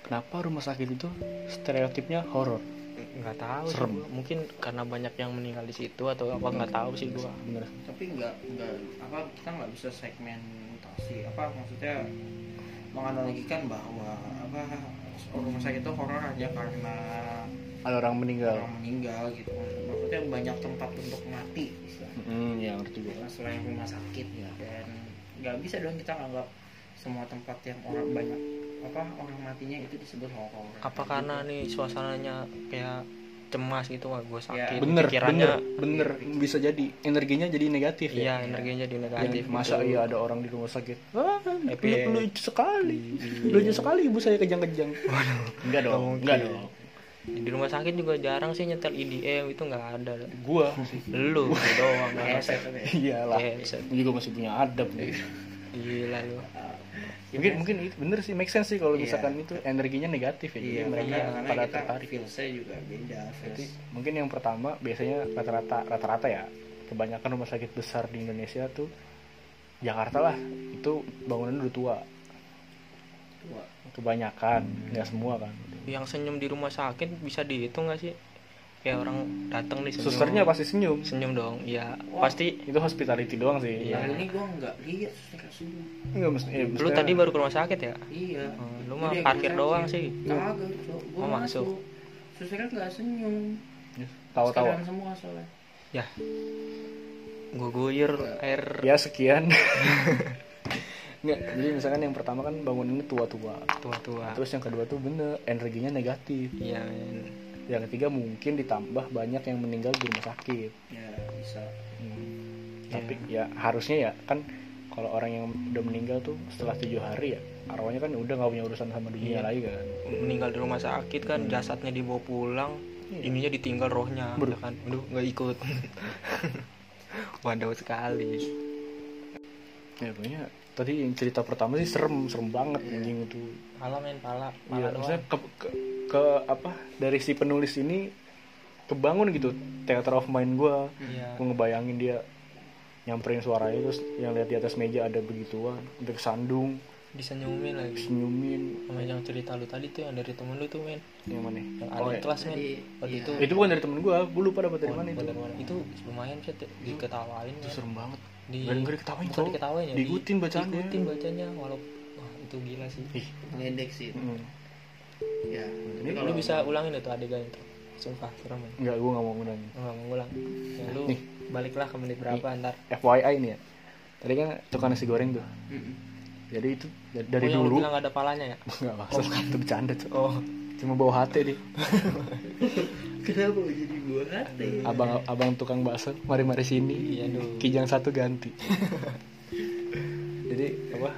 kenapa rumah sakit itu stereotipnya horor nggak tahu sih Serem. gua. mungkin karena banyak yang meninggal di situ atau apa nggak tahu sih gua. Bener. Tapi enggak enggak apa kita nggak bisa segmentasi. Apa maksudnya menganalogikan bahwa apa rumah sakit itu horor hanya karena ada orang meninggal. orang meninggal gitu. Maksudnya banyak tempat untuk mati. Hmm ya ngerti gue selain rumah sakit Ya. dan nggak bisa dong kita nganggap semua tempat yang orang banyak apa orang matinya itu disebut horor apa karena nih suasananya kayak cemas gitu wah gue sakit bener pikirannya bener bener. Bisa jadi. Energinya jadi negatif ya? Iya energinya jadi negatif Yang masa gitu. iya ada orang di rumah sakit? Ah Happy lucu, sekali. Lucu sekali ibu saya kejang-kejang. Enggak dong enggak dong. Di rumah sakit juga jarang sih nyetel IDM itu nggak ada. Gua. Lu doang. Iyalah. Headset. gua juga masih punya adab. Nih gila lu mungkin mungkin itu bener sih make sense sih kalau Iya. misalkan itu energinya negatif ya iya jadi mereka karena, karena pada kita tertarik. feelsnya juga beda Jadi mungkin yang pertama biasanya rata-rata rata-rata ya kebanyakan rumah sakit besar di Indonesia tuh Jakarta lah itu bangunan udah tua. Tua. Kebanyakan nggak semua kan. Yang senyum di rumah sakit bisa dihitung nggak sih kayak orang datang nih senyum. Susternya pasti senyum. Senyum dong ya Wah. pasti itu hospitality doang sih. Iya. Nah, ini gua nggak lihat suster senyum. Enggak mesti eh, lu tadi baru ke rumah sakit ya? Iya. Hmm, lu mah gua parkir doang sih. Kagak gua Oh, masuk. susternya nggak senyum. Tahu-tahu Sekalian semua soalnya. Ya. Gue guyur air. Ya sekian. Nggak, jadi misalkan yang pertama kan bangunannya tua-tua. Tua-tua. Terus yang kedua tuh bener energinya negatif. Iya men. Yang ketiga mungkin ditambah banyak yang meninggal di rumah sakit ya bisa Hmm. tapi ya harusnya ya kan kalau orang yang udah meninggal tuh setelah tujuh hari ya arwahnya kan udah nggak punya urusan sama dunia Iya. lagi kan meninggal di rumah sakit kan jasadnya dibawa pulang Iya. ininya ditinggal rohnya Bro. ya kan aduh nggak ikut waduh sekali ya pokoknya tadi yang cerita pertama sih serem serem banget anjing itu. Pala men pala pala maksudnya doang. ke, ke, ke apa dari si penulis ini kebangun gitu theater of mind gue iya. Gue ngebayangin dia nyamperin suaranya terus yang lihat di atas meja ada begituan udah kesandung disenyumin lagi. Senyumin sama yang cerita lu tadi tuh yang dari temen lu tuh men. Yang mana? Yang Oh, ada ya. kelas men. Waktu iya. itu itu bukan dari temen gue gue lupa dapat dari Oh, mana itu. dari mana? itu lumayan sih diketawain itu serem banget. Di Gak denger diketawain, bukan diketawain ya Diikutin di- bacaannya. diikutin bacanya walaupun wah itu gila sih. Ih. Ngeledek sih. Itu. mm. ya Ini lu bisa ulangin itu adegan itu. Sumpah serem men. Nggak gue nggak mau ngulangin nggak mau ngulang ya lu Nih. baliklah ke menit berapa ntar. FYI nih ya. Tadi kan tukang nasi goreng tuh. Jadi itu dari, dari oh, dulu. bilang ada palanya ya? Nggak maksud itu bercanda Cok. oh cuma bawa hati dia. Kenapa jadi gua hati abang abang tukang bakso mari mari sini. Iya duh kijang satu ganti. Jadi apa?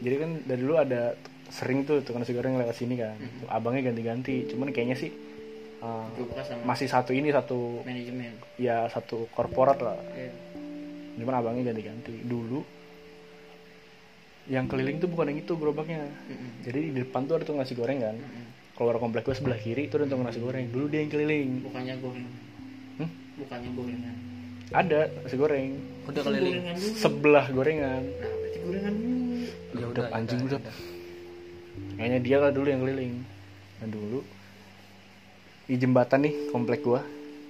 Jadi kan dari dulu ada sering tuh tukang nasi goreng lewat sini kan. Abangnya ganti-ganti. Cuman kayaknya sih uh, masih satu ini satu manajemen. ya satu korporat lah. Ya. cuman abangnya ganti-ganti. Dulu yang keliling tuh bukan yang itu gerobaknya. Jadi di depan tuh ada tukang nasi goreng kan. Mm-mm. keluar komplek gue sebelah kiri itu ada tukang nasi goreng. Dulu dia yang keliling. Bukannya gorengan Hmm? bukannya gorengan ada nasi goreng. Udah keliling. gorengan dulu. Sebelah gorengan. Nah berarti gorengan dulu. Ya udah, anjing udah. kayaknya dia lah dulu yang keliling. Nah dulu. Di jembatan nih komplek gua.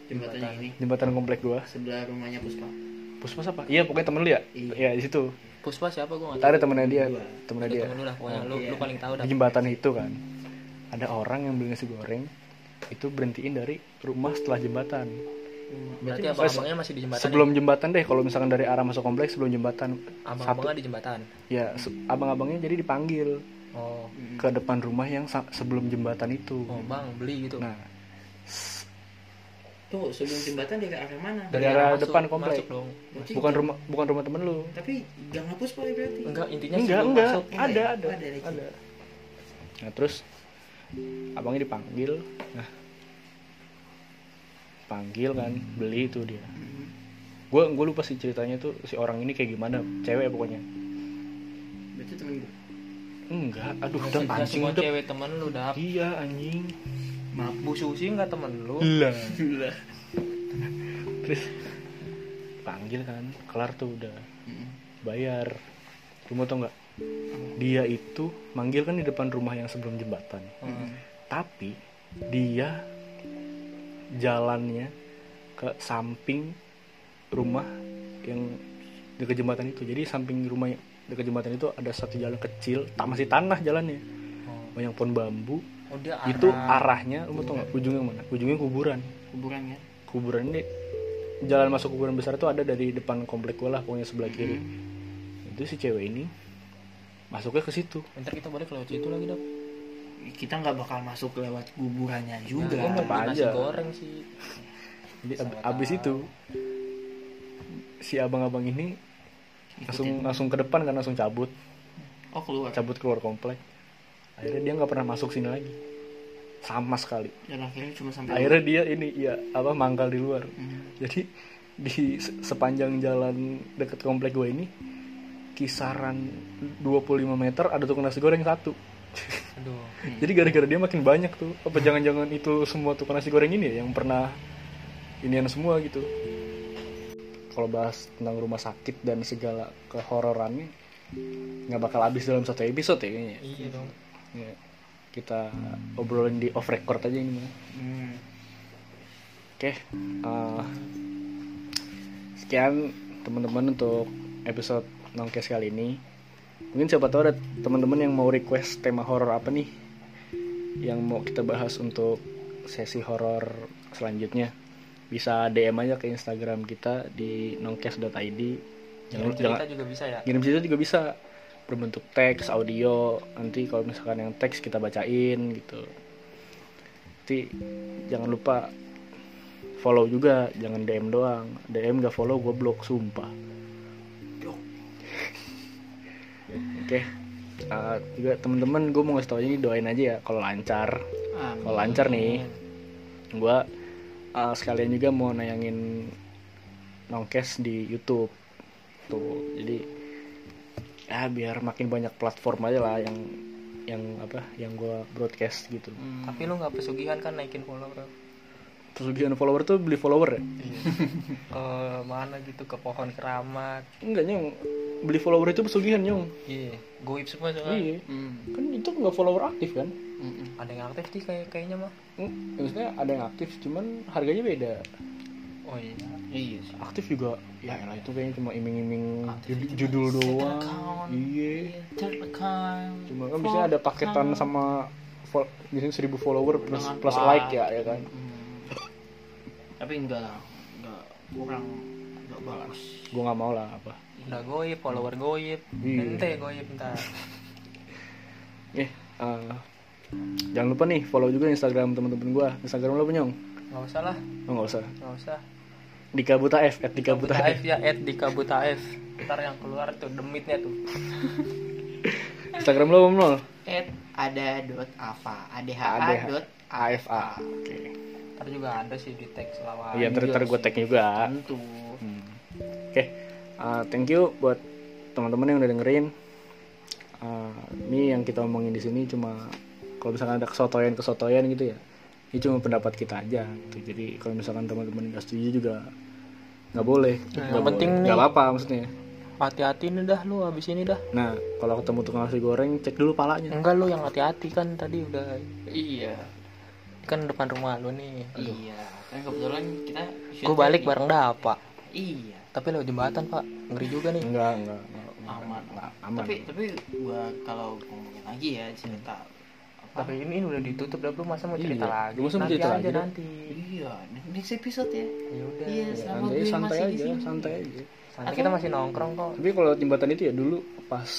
Jembatannya ini. Jembatan komplek gua. Sebelah rumahnya Puspa. Puskesmas apa iya pokoknya temen lu ya? Iya. iya di situ puspa siapa? Gue nggak Tadi ada temennya dia Dua. temennya tahu dia. temen lu lah pokoknya lu Iya. lu paling tahu dah. Di jembatan itu kan ada orang yang beli nasi goreng itu berhentiin dari rumah setelah jembatan. Berarti Berarti abang-abangnya masih di jembatan sebelum jembatan deh kalau misalkan dari arah masuk kompleks sebelum jembatan ya? abang-abangnya di jembatan? Ya se- abang-abangnya jadi dipanggil oh. ke depan rumah yang sa- sebelum jembatan itu. Oh bang beli gitu. Nah tuh sebelum jembatan dari arah mana? Dari arah masuk- depan komplek. masuk dong. Berarti bukan rumah bukan rumah temen lu. Tapi jangan Puspa ya berarti? Enggak intinya enggak sebelum enggak. masuk. Enggak ada ya? ada. Ada lagi. ada. Nah terus abangnya dipanggil. Nah. Panggil kan beli itu dia. Gue gue lupa sih ceritanya tuh si orang ini kayak gimana cewek pokoknya. Berarti temen gue enggak aduh udah semua udah cewek temen lu dah iya anjing maaf bu susi nggak temen lu? Lah. Terus panggil kan kelar tuh udah. Bayar. Lu mau tau nggak dia itu manggil kan di depan rumah yang sebelum jembatan. Hmm. tapi dia jalannya ke samping rumah yang dekat jembatan itu. Jadi samping rumah dekat jembatan itu ada satu jalan kecil tak masih tanah jalannya. Oh. banyak pohon bambu oh dia itu arah. arahnya lu mau tau nggak? Ujungnya mana? Ujungnya kuburan. Kuburan ya? Kuburan ini jalan masuk kuburan besar itu ada dari depan komplek gue lah pokoknya sebelah kiri. Itu si cewek ini masuknya ke situ. Ntar kita balik lewat situ lagi dong kita nggak bakal masuk lewat kuburannya juga. Gua mau tetap aja. goreng sih. Jadi ab- abis itu si abang-abang ini langsung langsung ke depan kan langsung cabut. Oh keluar. Cabut keluar komplek akhirnya dia nggak pernah masuk sini lagi. Sama sekali. Dan akhirnya cuma sampai akhirnya dia ini ya apa mangkal di luar. Hmm. jadi di se- sepanjang jalan deket komplek gue ini kisaran 25 meter ada tukang nasi goreng satu. Aduh. Jadi gara-gara dia makin banyak tuh. Apa jangan-jangan itu semua tukang nasi goreng ini ya yang pernah inian semua gitu. Kalau bahas tentang rumah sakit dan segala kehororannya nggak bakal habis dalam satu episode ya kayaknya. Ya. iya dong Ya, kita obrolin di off record aja ini mah. Hmm. Oke, eh, sekian teman-teman untuk episode nongkes kali ini. Mungkin siapa tahu ada teman-teman yang mau request tema horor apa nih yang mau kita bahas untuk sesi horor selanjutnya. Bisa DM aja ke Instagram kita di nongkes.id. Jangan Kirim jangan cerita juga bisa ya ngirim situ juga bisa berbentuk teks audio. Nanti kalau misalkan yang teks kita bacain gitu. Nanti jangan lupa follow juga jangan DM doang. DM gak follow gue blok sumpah. Oke. Uh, juga temen-temen gue mau ngasih tau ini doain aja ya kalau lancar. Kalau lancar nih gue uh, sekalian juga mau nayangin nongkes di YouTube. Tuh jadi ya biar makin banyak platform aja lah yang yang apa yang gue broadcast gitu. Hmm. tapi lu nggak pesugihan kan naikin follower? Pesugihan follower tuh beli follower ya? Ke mana gitu ke pohon keramat? Enggak nyong. Beli follower itu pesugihan nyong. Iya goib semua soalnya. Iya. Hmm. kan itu nggak follower aktif kan? Hmm. ada yang aktif sih kayak kayaknya mah. Hmm, maksudnya ada yang aktif cuman harganya beda oh iya. Iya sih. Aktif juga. Ya elah itu kayaknya cuma iming-iming judul, judul doang. account. iya. Account. Cuma kan biasanya ada paketan sama fol- biasanya 1000 follower plus Dengan plus like. like ya ya kan? Hmm. tapi enggak lah. Enggak kurang. Enggak bagus. Gue nggak mau lah apa. Udah goib follower goib. Iya. ente goib ntar Eh, eh, jangan lupa nih follow juga Instagram teman-teman gua. Instagram lo penyong? nggak usah lah. Oh nggak usah. nggak usah Dika Buta F, at Dika Buta Buta F. F ya at Dika Buta F ntar yang keluar tuh demitnya tuh Instagram lo belum nol? at ada dot apa adha ADH. dot AFA. Oke. ntar juga ada sih di teks lawan Iya, ntar ntar gue tag juga. tentu Hmm. Oke, eh, thank you buat teman-teman yang udah dengerin. Eh, ini yang kita omongin di sini cuma kalau misalkan ada kesotoyan-kesotoyan gitu ya, ini cuma pendapat kita aja. Gitu. Jadi kalau misalkan teman-teman nggak setuju juga nggak boleh. Nah, Nggak yang penting boleh. nih- nggak apa-apa maksudnya. hati-hati nih dah lu abis ini dah Nah, kalau ketemu tukang nasi goreng, cek dulu palanya. enggak lu yang hati-hati kan tadi udah iya kan depan rumah lu nih iya kan kebetulan kita gue balik bareng Dapa iya tapi lewat jembatan pak ngeri juga nih Enggak, enggak, enggak, enggak, aman enggak, aman. tapi tapi gua kalau ngomongin lagi ya cerita apa tapi ini, ini udah ditutup dah lu masa mau cerita Iya, lagi? Lu masa mau nanti cerita aja lagi nanti. Iya next episode ya. Ya udah. Iya Ya, selama santai, gue santai masih di aja, sini. santai aja. nanti kita masih nongkrong kok. Tapi kalau jembatan itu ya dulu pas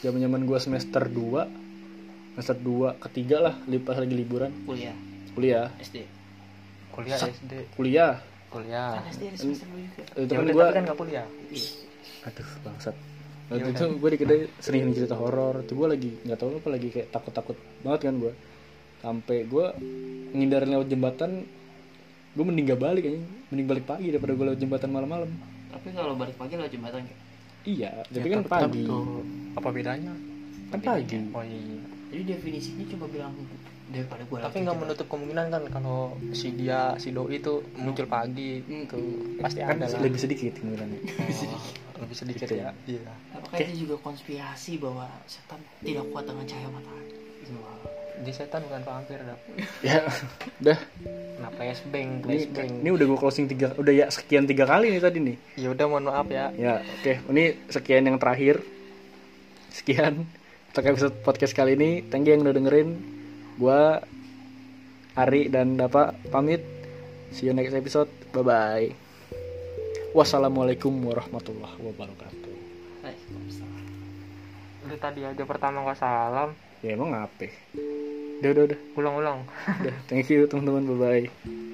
zaman-zaman gua semester 2 semester 2 ketiga lah pas lagi liburan. Kuliah. Kuliah. SD kuliah Sak. SD kuliah. Kuliah. Kan SD ada semester dua juga. Itu ya kan udah gua tapi kan nggak kuliah. Iya aduh bangsat waktu udah. itu gue di kedai sering cerita horor. Itu gue lagi nggak tahu apa lagi kayak takut takut banget kan gue sampai gue ngindarin lewat jembatan gue mending gak balik aja mending balik pagi daripada gue lewat jembatan malam-malam. Tapi kalau balik pagi lewat jembatan kayak? Iya tapi Ya, kan pagi. tuh. apa bedanya? Kan pagi. Oh iya jadi definisinya cuma bilang daripada gue tapi nggak menutup kemungkinan kan kalau si dia si doi itu muncul pagi Hmm. itu pasti kan ada lah. lebih sedikit kemungkinannya. Oh, lebih sedikit Gitu ya? iya. Apakah itu juga konspirasi bahwa setan tidak kuat dengan cahaya matahari? Di setan bukan vampir dah ya. Udah. Nah flashbang ini, flashbang. ini udah gue closing tiga udah ya sekian tiga kali nih tadi nih. Ya udah mohon maaf ya. Ya oke. Ini sekian yang terakhir. Sekian untuk episode podcast kali ini. Thank you yang udah dengerin. Gua Ari dan Dapa pamit. See you next episode. Bye bye wassalamualaikum warahmatullahi wabarakatuh. Lu tadi aja pertama gak salam. ya emang ngapain udah udah udah Ulang-ulang. udah thank you teman-teman bye bye